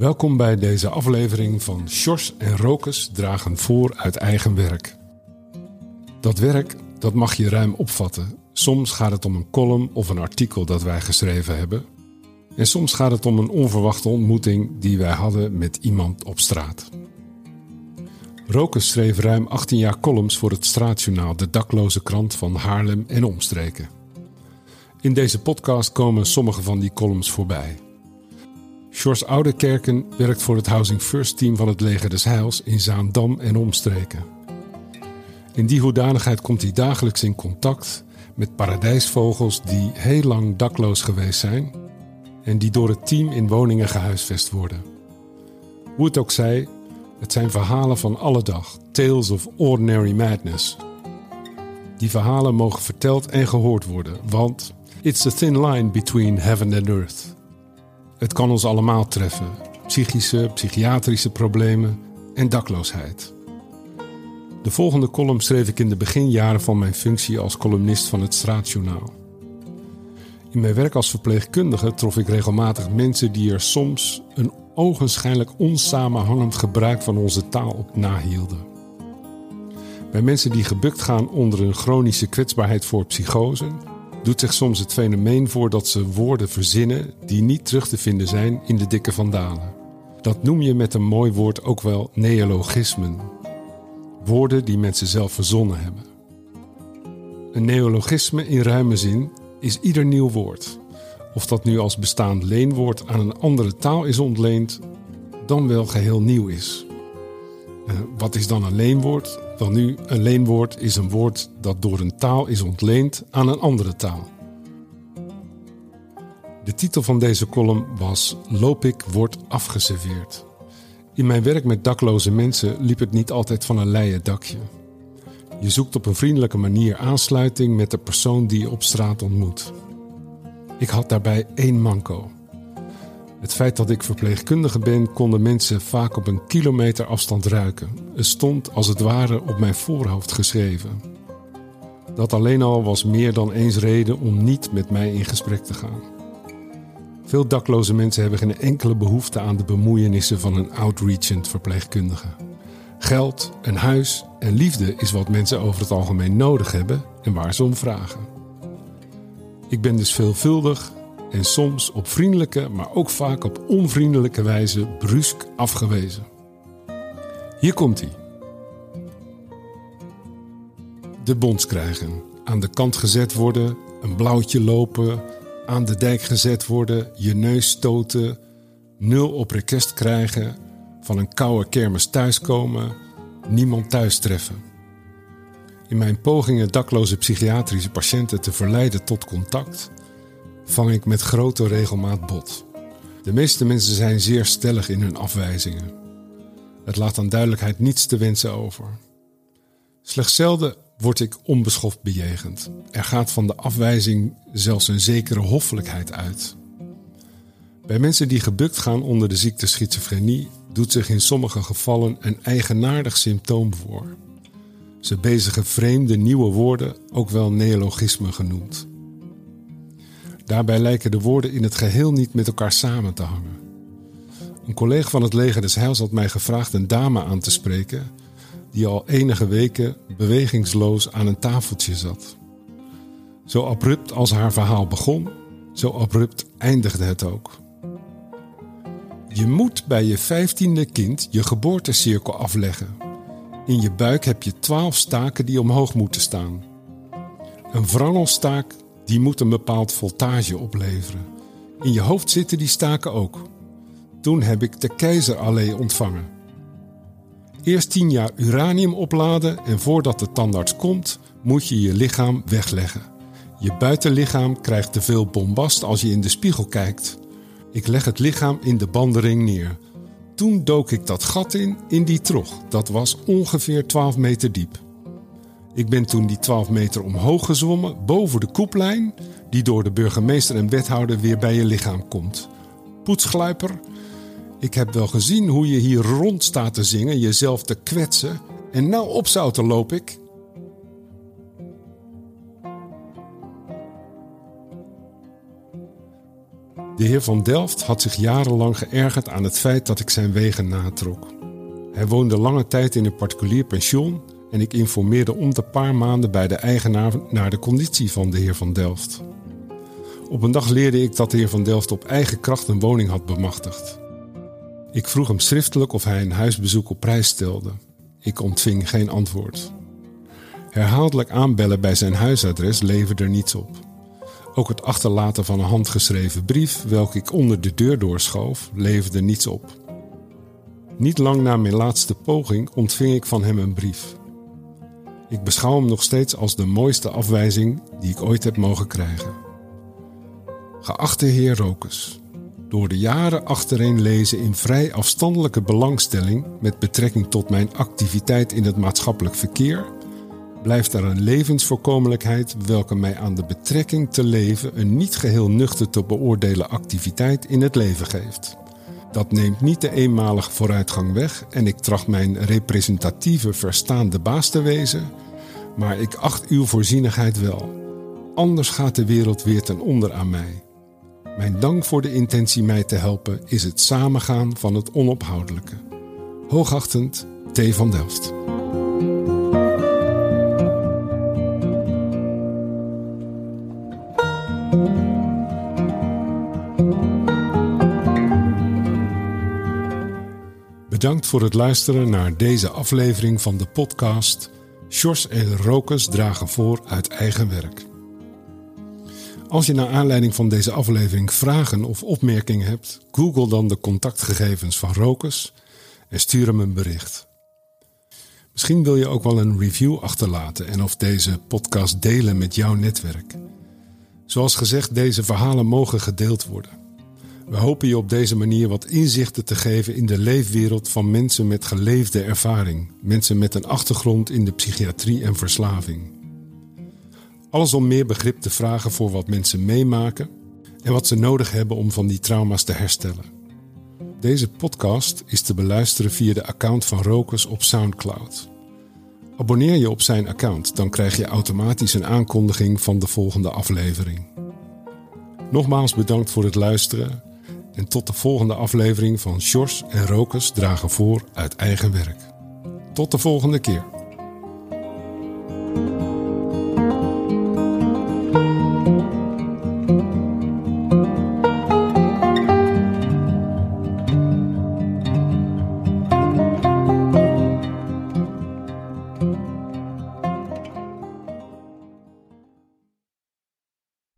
Welkom bij deze aflevering van Sjors en Rokes dragen voor uit eigen werk. Dat werk, dat mag je ruim opvatten. Soms gaat het om een column of een artikel dat wij geschreven hebben. En soms gaat het om een onverwachte ontmoeting die wij hadden met iemand op straat. Rokes schreef ruim 18 jaar columns voor het Straatjournaal, de dakloze krant van Haarlem en omstreken. In deze podcast komen sommige van die columns voorbij. Sjors Oudekerken werkt voor het Housing First team van het Leger des Heils in Zaandam en omstreken. In die hoedanigheid komt hij dagelijks in contact met paradijsvogels die heel lang dakloos geweest zijn en die door het team in woningen gehuisvest worden. Hoe het ook zij, het zijn verhalen van alle dag, tales of ordinary madness. Die verhalen mogen verteld en gehoord worden, want it's a thin line between heaven and earth. Het kan ons allemaal treffen: psychische, psychiatrische problemen en dakloosheid. De volgende column schreef ik in de beginjaren van mijn functie als columnist van het Straatjournaal. In mijn werk als verpleegkundige trof ik regelmatig mensen die er soms een ogenschijnlijk onsamenhangend gebruik van onze taal op nahielden. Bij mensen die gebukt gaan onder een chronische kwetsbaarheid voor psychose, doet zich soms het fenomeen voor dat ze woorden verzinnen die niet terug te vinden zijn in de dikke vandalen. Dat noem je met een mooi woord ook wel neologismen. Woorden die mensen zelf verzonnen hebben. Een neologisme in ruime zin is ieder nieuw woord. Of dat nu als bestaand leenwoord aan een andere taal is ontleend, dan wel geheel nieuw is. Uh, wat is dan een leenwoord? Wel nu, een leenwoord is een woord dat door een taal is ontleend aan een andere taal. De titel van deze column was Loop ik wordt afgeserveerd. In mijn werk met dakloze mensen liep het niet altijd van een leien dakje. Je zoekt op een vriendelijke manier aansluiting met de persoon die je op straat ontmoet. Ik had daarbij één manco. Het feit dat ik verpleegkundige ben, konden mensen vaak op een kilometer afstand ruiken. Het stond als het ware op mijn voorhoofd geschreven. Dat alleen al was meer dan eens reden om niet met mij in gesprek te gaan. Veel dakloze mensen hebben geen enkele behoefte aan de bemoeienissen van een outreachend verpleegkundige. Geld, een huis en liefde is wat mensen over het algemeen nodig hebben en waar ze om vragen. Ik ben dus veelvuldig en soms op vriendelijke, maar ook vaak op onvriendelijke wijze brusk afgewezen. Hier komt hij. De bonds krijgen, aan de kant gezet worden, een blauwtje lopen, aan de dijk gezet worden, je neus stoten, nul op request krijgen, van een koude kermis thuiskomen, niemand thuis treffen. In mijn pogingen dakloze psychiatrische patiënten te verleiden tot contact, vang ik met grote regelmaat bot. De meeste mensen zijn zeer stellig in hun afwijzingen. Het laat aan duidelijkheid niets te wensen over. Slechts zelden word ik onbeschoft bejegend. Er gaat van de afwijzing zelfs een zekere hoffelijkheid uit. Bij mensen die gebukt gaan onder de ziekte schizofrenie doet zich in sommige gevallen een eigenaardig symptoom voor. Ze bezigen vreemde nieuwe woorden, ook wel neologismen genoemd. Daarbij lijken de woorden in het geheel niet met elkaar samen te hangen. Een collega van het leger des Heils had mij gevraagd een dame aan te spreken die al enige weken bewegingsloos aan een tafeltje zat. Zo abrupt als haar verhaal begon, zo abrupt eindigde het ook. Je moet bij je vijftiende kind je geboortecirkel afleggen. In je buik heb je twaalf staken die omhoog moeten staan. Een wrangelstaak die moet een bepaald voltage opleveren. In je hoofd zitten die staken ook. Toen heb ik de keizerallee ontvangen. Eerst tien jaar uranium opladen en voordat de tandarts komt, moet je je lichaam wegleggen. Je buitenlichaam krijgt te veel bombast als je in de spiegel kijkt. Ik leg het lichaam in de bandering neer. Toen dook ik dat gat in, in die trog. Dat was ongeveer 12 meter diep. Ik ben toen die 12 meter omhoog gezwommen, boven de koeplijn, die door de burgemeester en wethouder weer bij je lichaam komt. Poetsgluiper, ik heb wel gezien hoe je hier rond staat te zingen, jezelf te kwetsen. En nou opzouten loop ik. De heer van Delft had zich jarenlang geërgerd aan het feit dat ik zijn wegen natrok. Hij woonde lange tijd in een particulier pension en ik informeerde om de paar maanden bij de eigenaar naar de conditie van de heer van Delft. Op een dag leerde ik dat de heer van Delft op eigen kracht een woning had bemachtigd. Ik vroeg hem schriftelijk of hij een huisbezoek op prijs stelde. Ik ontving geen antwoord. Herhaaldelijk aanbellen bij zijn huisadres leverde niets op. Ook het achterlaten van een handgeschreven brief, welke ik onder de deur doorschoof, leverde niets op. Niet lang na mijn laatste poging ontving ik van hem een brief. Ik beschouw hem nog steeds als de mooiste afwijzing die ik ooit heb mogen krijgen. Geachte heer Rokus, door de jaren achtereen lezen in vrij afstandelijke belangstelling met betrekking tot mijn activiteit in het maatschappelijk verkeer, blijft er een levensvoorkomelijkheid welke mij aan de betrekking te leven een niet geheel nuchter te beoordelen activiteit in het leven geeft. Dat neemt niet de eenmalige vooruitgang weg en ik tracht mijn representatieve verstaande baas te wezen, maar ik acht uw voorzienigheid wel. Anders gaat de wereld weer ten onder aan mij. Mijn dank voor de intentie mij te helpen is het samengaan van het onophoudelijke. Hoogachtend T. van Delft. Bedankt voor het luisteren naar deze aflevering van de podcast Sjors en Rokers dragen voor uit eigen werk. Als je naar aanleiding van deze aflevering vragen of opmerkingen hebt, google dan de contactgegevens van Rokers en stuur hem een bericht. Misschien wil je ook wel een review achterlaten en of deze podcast delen met jouw netwerk. Zoals gezegd, deze verhalen mogen gedeeld worden. We hopen je op deze manier wat inzichten te geven in de leefwereld van mensen met geleefde ervaring, mensen met een achtergrond in de psychiatrie en verslaving. Alles om meer begrip te vragen voor wat mensen meemaken en wat ze nodig hebben om van die trauma's te herstellen. Deze podcast is te beluisteren via de account van Rokers op SoundCloud. Abonneer je op zijn account, dan krijg je automatisch een aankondiging van de volgende aflevering. Nogmaals bedankt voor het luisteren en tot de volgende aflevering van Sjors en Rokers dragen voor uit eigen werk. Tot de volgende keer.